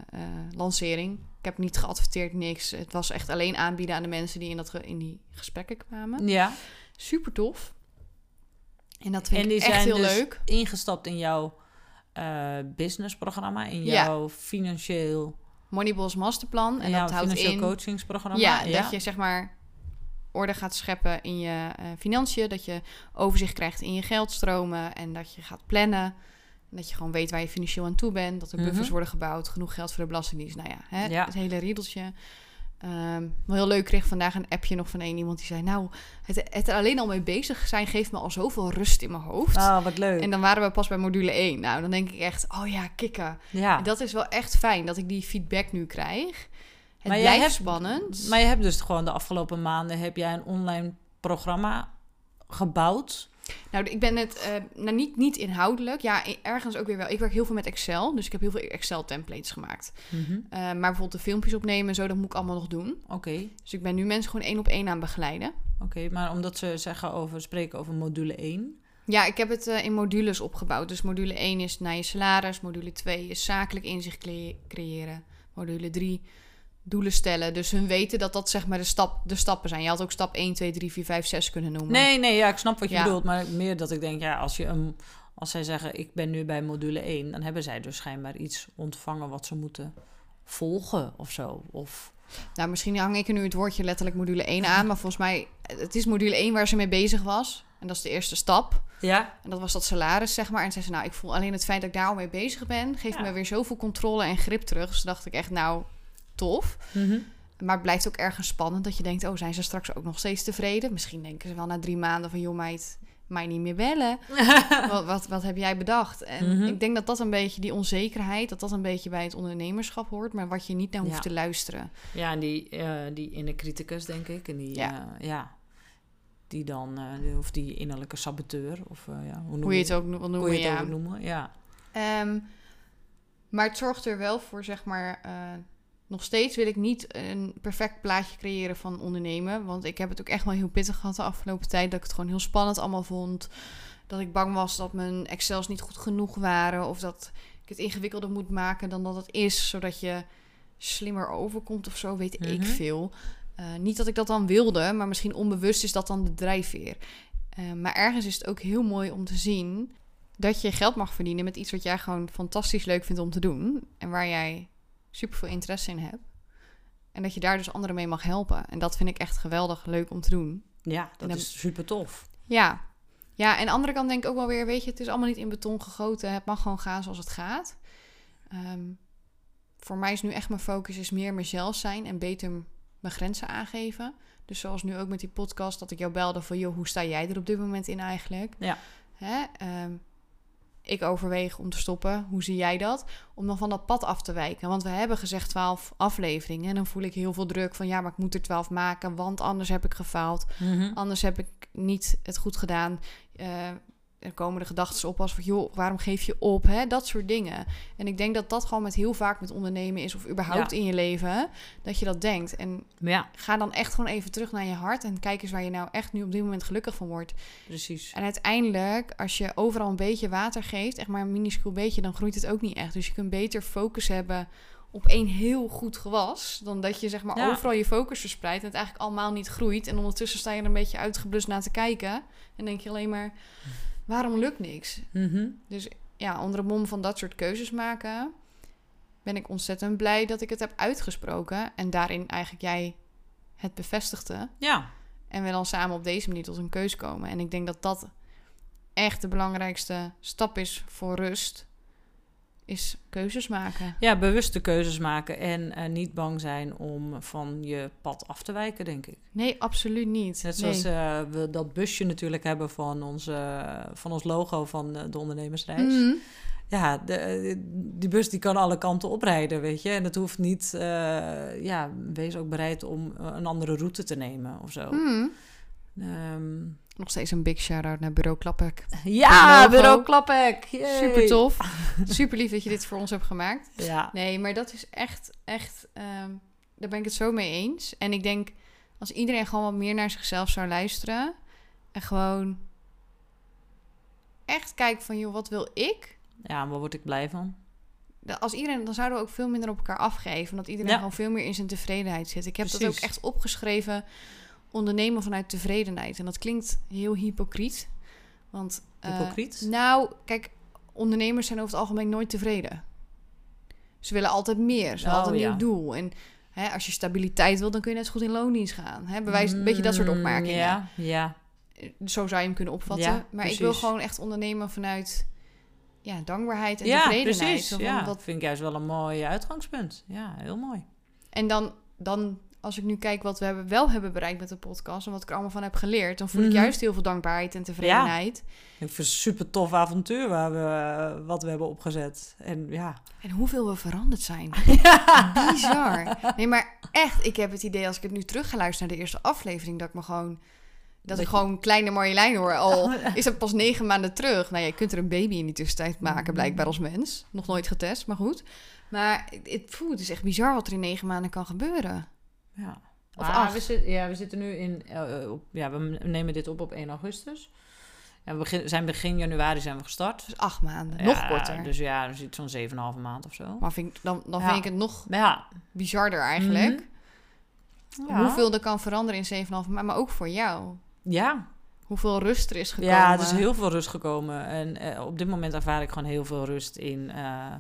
lancering. Ik heb niet geadverteerd, niks. Het was echt alleen aanbieden aan de mensen die in, dat in die gesprekken kwamen. Ja. Super tof. En dat vind En ik echt heel dus leuk. ingestapt in jouw businessprogramma, in Ja. jouw financieel, Moneyballs Masterplan. En dat houdt financieel in... coachingsprogramma. Ja, dat je zeg maar orde gaat scheppen in je eh, financiën. Dat je overzicht krijgt in je geldstromen. En dat je gaat plannen. En dat je gewoon weet waar je financieel aan toe bent. Dat er buffers Mhm. worden gebouwd. Genoeg geld voor de belastingdienst. Nou ja, hè, Ja. het hele riedeltje. Ehm wel heel leuk, kreeg vandaag een appje nog van een iemand die zei... Nou, het, het er alleen al mee bezig zijn geeft me al zoveel rust in mijn hoofd. Oh, wat leuk. En dan waren we pas bij module 1. Nou, dan denk ik echt, oh ja, kikken. ja. En dat is wel echt fijn dat ik die feedback nu krijg. Het Maar jij blijft hebt- spannend. Maar je hebt dus gewoon de afgelopen maanden heb jij een online programma gebouwd. Nou, ik ben het eh, nou, niet, niet inhoudelijk. Ja, i- ergens ook weer wel. Ik werk heel veel met Excel. Dus ik heb heel veel Excel-templates gemaakt. Mhm. Eh, maar bijvoorbeeld de filmpjes opnemen en zo, dat moet ik allemaal nog doen. Oké. Dus ik ben nu mensen gewoon één op één aan begeleiden. Oké, maar omdat ze zeggen over, spreken over module 1. Ja, ik heb het eh, in modules opgebouwd. Dus module 1 is naar je salaris. Module 2 is zakelijk inzicht cre- creëren. Module 3 doelen stellen. Dus hun weten dat dat zeg maar de, stap, de stappen zijn. Je had ook stap 1, 2, 3, 4, 5, 6 kunnen noemen. Nee, nee, ja, ik snap wat je Ja. bedoelt. Maar meer dat ik denk, ja, als, je een, als zij zeggen, ik ben nu bij module 1... dan hebben zij dus schijnbaar iets ontvangen wat ze moeten volgen of zo. Of, Nou, misschien hang ik er nu het woordje letterlijk module 1 aan. Maar volgens mij, het is module 1 waar ze mee bezig was. En dat is de eerste stap. ja, En dat was dat salaris, zeg maar. En zei ze, nou, ik voel alleen het feit dat ik daar al mee bezig ben... geeft Ja. me weer zoveel controle en grip terug. Dus dacht ik echt, nou, tof. Maar het blijft ook ergens spannend dat je denkt... oh, zijn ze straks ook nog steeds tevreden? Misschien denken ze wel na drie maanden van... joh, meid, mij niet meer bellen. *laughs* wat, wat, wat heb jij bedacht? En Mhm. ik denk dat dat een beetje, die onzekerheid... dat dat een beetje bij het ondernemerschap hoort... maar wat je niet naar hoeft Ja. te luisteren. Ja, en die, eh die inner criticus, denk ik. En die, Ja. ja. ja die dan, eh, of die innerlijke saboteur, of eh, ja, hoe, noem Hoe je het ook noemen, hoe je het ja. ook wil noemen. Ja. Ehm, maar het zorgt er wel voor, zeg maar... nog steeds wil ik niet een perfect plaatje creëren van ondernemen. Want ik heb het ook echt wel heel pittig gehad de afgelopen tijd. Dat ik het gewoon heel spannend allemaal vond. Dat ik bang was dat mijn Excels niet goed genoeg waren. Of dat ik het ingewikkelder moet maken dan dat het is. Zodat je slimmer overkomt of zo, weet ik Mhm. veel. Eh, niet dat ik dat dan wilde, maar misschien onbewust is dat dan de drijfveer. Eh, maar ergens is het ook heel mooi om te zien dat je geld mag verdienen met iets wat jij gewoon fantastisch leuk vindt om te doen. En waar jij super veel interesse in hebt. En dat je daar dus anderen mee mag helpen. En dat vind ik echt geweldig leuk om te doen. ja, dat is super tof. Ja. Ja, en aan de andere kant denk ik ook wel weer, weet je, het is allemaal niet in beton gegoten. Het mag gewoon gaan zoals het gaat. Ehm, voor mij is nu echt mijn focus is meer mezelf zijn en beter mijn grenzen aangeven. Dus zoals nu ook met die podcast, dat ik jou belde van, joh, hoe sta jij er op dit moment in eigenlijk? Ja. Hè? Ehm, ik overweeg om te stoppen. Hoe zie jij dat? Om dan van dat pad af te wijken. Want we hebben gezegd 12 afleveringen. En dan voel ik heel veel druk van ja, maar ik moet er 12 maken. Want anders heb ik gefaald. Mhm. Anders heb ik niet het goed gedaan. Eh, er komen de gedachten op als van, joh, waarom geef je op? Hè? Dat soort dingen. En ik denk dat dat gewoon met heel vaak met ondernemen is, of überhaupt Ja. in je leven, dat je dat denkt. En Ja, ga dan echt gewoon even terug naar je hart en kijk eens waar je nou echt nu op dit moment gelukkig van wordt. precies. En uiteindelijk, als je overal een beetje water geeft, echt maar een minuscuul beetje, dan groeit het ook niet echt. Dus je kunt beter focus hebben op één heel goed gewas, dan dat je zeg maar Ja. overal je focus verspreidt en het eigenlijk allemaal niet groeit. En ondertussen sta je er een beetje uitgeblust naar te kijken en denk je alleen maar, waarom lukt niks? Mhm. Dus ja, onder de mom van dat soort keuzes maken, ben ik ontzettend blij dat ik het heb uitgesproken en daarin eigenlijk jij het bevestigde. Ja, En we dan samen op deze manier tot een keus komen. En ik denk dat dat echt de belangrijkste stap is voor rust. Is keuzes maken. ja, bewuste keuzes maken en eh, niet bang zijn om van je pad af te wijken, denk ik. Nee, absoluut niet. Net Nee. zoals eh, we dat busje natuurlijk hebben van, onze, van ons logo van eh, de ondernemersreis. Mhm. Ja, de, eh, die bus die kan alle kanten oprijden, weet je. En het hoeft niet... eh, ja, wees ook bereid om eh, een andere route te nemen of zo. Mhm. Ehm, Nog steeds een big shout-out naar Bureau Klappek. ja, bureau Klappek. Yay. Super tof. *laughs* Super lief dat je dit voor ons hebt gemaakt. Ja, Nee, maar dat is echt, echt... ehm, daar ben ik het zo mee eens. En ik denk, als iedereen gewoon wat meer naar zichzelf zou luisteren... en gewoon echt kijken van, joh, wat wil ik... ja, waar word ik blij van? Als iedereen, dan zouden we ook veel minder op elkaar afgeven. Omdat iedereen Ja. gewoon veel meer in zijn tevredenheid zit. Ik heb dat ook echt opgeschreven. Ondernemen vanuit tevredenheid. En dat klinkt heel hypocriet. Want, eh, Hypocriet? nou, kijk, ondernemers zijn over het algemeen nooit tevreden. Ze willen altijd meer. Ze Oh, hadden een ja. nieuw doel. En hè, als je stabiliteit wil, dan kun je net zo goed in loondienst gaan. Hè, bewijs, een beetje dat soort Mm, opmerkingen. Ja, ja. Zo zou je hem kunnen opvatten. Ja, maar ik wil gewoon echt ondernemen vanuit ja, dankbaarheid en ja tevredenheid. precies. Ja, dat vind ik juist wel een mooi uitgangspunt. Ja, heel mooi. En dan, dan, als ik nu kijk wat we hebben, wel hebben bereikt met de podcast... en wat ik er allemaal van heb geleerd... dan voel ik Mhm. juist heel veel dankbaarheid en tevredenheid. Ik vind het een super tof avontuur waar we, wat we hebben opgezet. En ja. En hoeveel we veranderd zijn. *laughs* Bizar. Nee, maar echt, ik heb het idee als ik het nu terug ga luisteren naar de eerste aflevering... dat ik me gewoon... Dat, ik Dat gewoon kleine Marjolein hoor. Al is het pas negen maanden terug. Nou, je kunt er een baby in die tussentijd Mhm. maken, blijkbaar als mens. Nog nooit getest, maar goed. Maar het, het, het is echt bizar wat er in negen maanden kan gebeuren. Ja. Of Maar acht? We zitten, ja, we zitten nu in... eh, op, ja, we nemen dit op op 1 augustus. Ja, we begin, zijn begin januari zijn we gestart. Dus acht maanden. Nog korter. Dus ja, dus iets van 7,5 maand of zo. Maar vind ik, dan, dan Ja. vind ik het nog ja. bizarder eigenlijk. Mhm. Ja. Hoeveel er kan veranderen in 7,5 maand. Maar ook voor jou. Ja. Hoeveel rust er is gekomen. Ja, er is heel veel rust gekomen. En eh, op dit moment ervaar ik gewoon heel veel rust in eh,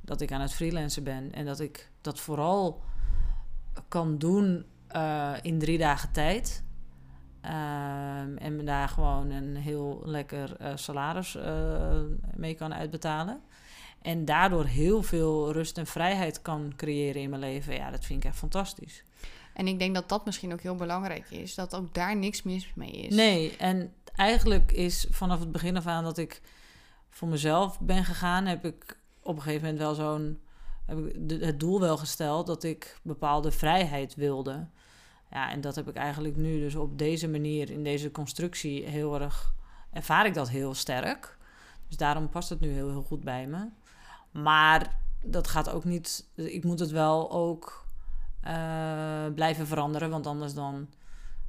dat ik aan het freelancen ben. En dat ik dat vooral kan doen eh, in drie dagen tijd. Ehm, en me daar gewoon een heel lekker eh, salaris eh, mee kan uitbetalen. En daardoor heel veel rust en vrijheid kan creëren in mijn leven. Ja, dat vind ik echt fantastisch. En ik denk dat dat misschien ook heel belangrijk is. Dat ook daar niks mis mee is. Nee, en eigenlijk is vanaf het begin af aan dat ik voor mezelf ben gegaan, heb ik op een gegeven moment wel zo'n heb ik het doel wel gesteld dat ik bepaalde vrijheid wilde. Ja, en dat heb ik eigenlijk nu dus op deze manier in deze constructie heel erg ervaar ik dat heel sterk. Dus daarom past het nu heel, heel goed bij me. Maar dat gaat ook niet. Ik moet het wel ook eh, blijven veranderen, want anders dan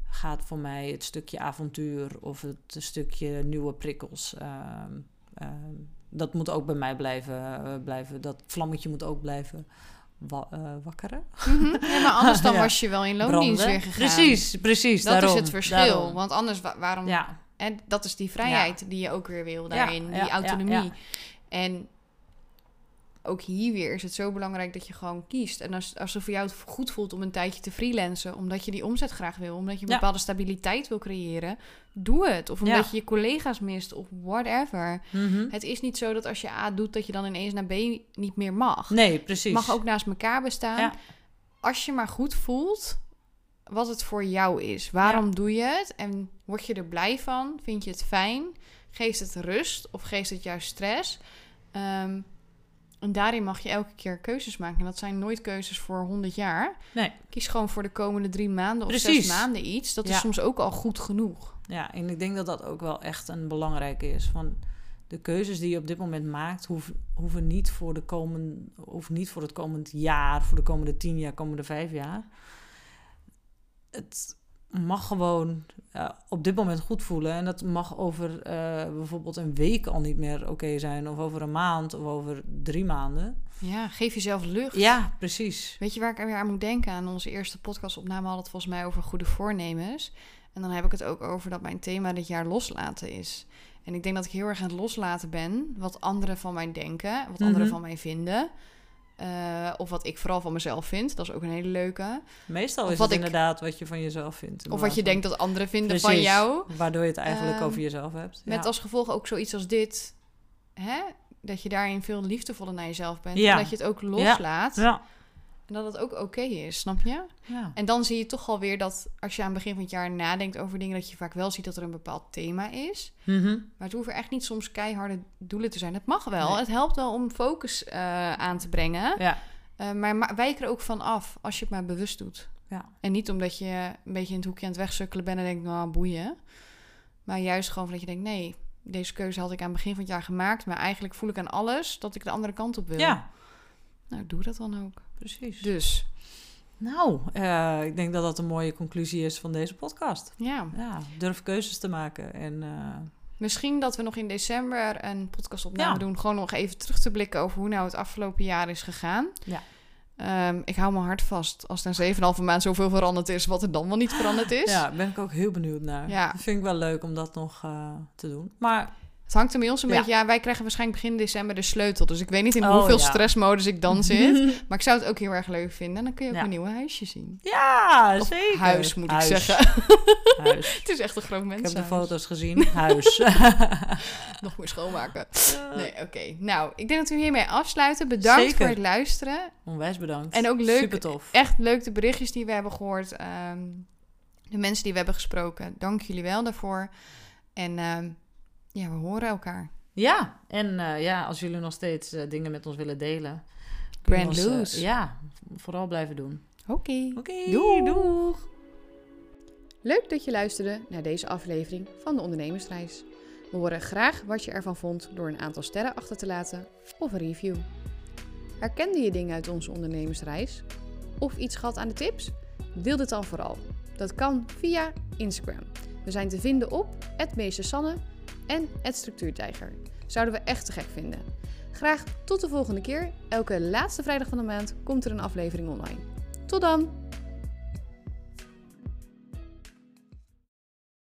gaat voor mij het stukje avontuur of het stukje nieuwe prikkels. ehm, ehm, dat moet ook bij mij blijven, eh, blijven. Dat vlammetje moet ook blijven wa- eh, wakkeren. Mhm. Ja, maar anders dan *laughs* Ja. was je wel in loondienst Branden. weer gegaan. Precies, precies. Dat daarom, is het verschil. daarom. Want anders, wa- waarom... Ja, En dat is die vrijheid die je ook weer wil daarin. Die autonomie. ja. En ook hier weer is het zo belangrijk dat je gewoon kiest. En als, als het voor jou het goed voelt om een tijdje te freelancen... omdat je die omzet graag wil, omdat je een Ja. bepaalde stabiliteit wil creëren... doe het. Of omdat Ja. je je collega's mist of whatever. Mhm. Het is niet zo dat als je A doet... dat je dan ineens naar B niet meer mag. nee, precies. mag ook naast elkaar bestaan. Ja. Als je maar goed voelt wat het voor jou is. Waarom doe je het? En word je er blij van? Vind je het fijn? Geeft het rust of geeft het juist stress? Ehm, en daarin mag je elke keer keuzes maken. En dat zijn nooit keuzes voor 100 jaar. Nee. Kies gewoon voor de komende drie maanden of Precies. zes maanden iets. Dat is soms ook al goed genoeg. Ja, en ik denk dat dat ook wel echt een belangrijke is. Van de keuzes die je op dit moment maakt, hoeven, hoeven niet voor de komend, hoeven niet voor het komend jaar, voor de komende tien jaar, komende vijf jaar. Het mag gewoon op dit moment goed voelen. En dat mag over eh, bijvoorbeeld een week al niet meer oké zijn. Of over een maand of over drie maanden. Ja, geef jezelf lucht. Ja, precies. Weet je waar ik er weer aan moet denken? Aan onze eerste podcastopname had het volgens mij over goede voornemens. En dan heb ik het ook over dat mijn thema dit jaar loslaten is. En ik denk dat ik heel erg aan het loslaten ben. Wat anderen van mij denken, wat anderen Mhm. van mij vinden. Eh, of wat ik vooral van mezelf vind. Dat is ook een hele leuke. Meestal Of is het ik- inderdaad wat je van jezelf vindt. in Of wat je denkt dat anderen vinden van jou. Waardoor je het eigenlijk Ehm, over jezelf hebt. Met ja. als gevolg ook zoiets als dit. Hè? Dat je daarin veel liefdevoller naar jezelf bent. Ja. En dat je het ook loslaat. Ja. En dat het ook oké is, snap je? ja. En dan zie je toch alweer dat als je aan het begin van het jaar nadenkt over dingen, dat je vaak wel ziet dat er een bepaald thema is. Mhm. Maar het hoeven echt niet soms keiharde doelen te zijn. Het mag wel. Nee. Het helpt wel om focus eh, aan te brengen. Ja. Eh, maar ma- wijk er ook van af als je het maar bewust doet. Ja. En niet omdat je een beetje in het hoekje aan het wegsukkelen bent en denkt, nou boeien. Maar juist gewoon dat je denkt, nee, deze keuze had ik aan het begin van het jaar gemaakt. Maar eigenlijk voel ik aan alles dat ik de andere kant op wil. ja, Nou, doe dat dan ook. precies. Dus, Nou, eh, ik denk dat dat een mooie conclusie is van deze podcast. ja. Ja, durf keuzes te maken. En eh, Misschien dat we nog in december een podcastopname Ja. doen. Gewoon nog even terug te blikken over hoe nou het afgelopen jaar is gegaan. Ja. Ehm, ik hou mijn hart vast als er in 7,5 maand zoveel veranderd is, wat er dan wel niet veranderd is. ja, daar ben ik ook heel benieuwd naar. Ja. Dat vind ik wel leuk om dat nog eh, te doen. Maar Het hangt er bij ons een Ja. beetje... Ja, wij krijgen waarschijnlijk begin december de sleutel. Dus ik weet niet in Oh, hoeveel ja. stressmodus ik dan zit. *laughs* maar ik zou het ook heel erg leuk vinden. En dan kun je ook een nieuwe huisje zien. ja, Of zeker. huis, moet Huis. ik zeggen. Huis. *laughs* het is echt een groot Ik mens. heb de foto's gezien. *laughs* Huis. Nog meer schoonmaken. Nee, oké. Nou, ik denk dat we hiermee afsluiten. Bedankt Zeker. voor het luisteren. Onwijs bedankt. En ook leuk- Super tof. echt leuk de berichtjes die we hebben gehoord. ehm, de mensen die we hebben gesproken. Dank jullie wel daarvoor. En ehm, ja, we horen elkaar. Ja, en eh, ja, als jullie nog steeds eh, dingen met ons willen delen. Brand ons, eh, loose. ja, vooral blijven doen. Oké. Oké, Doeg. doeg. Leuk dat je luisterde naar deze aflevering van de Ondernemersreis. We horen graag wat je ervan vond door een aantal sterren achter te laten of een review. Herkende je dingen uit onze ondernemersreis? Of iets gehad aan de tips? Deel dit dan vooral. Dat kan via Instagram. We zijn te vinden op Sanne en Structuurtijger. Zouden we echt te gek vinden. Graag tot de volgende keer. Elke laatste vrijdag van de maand komt er een aflevering online. Tot dan!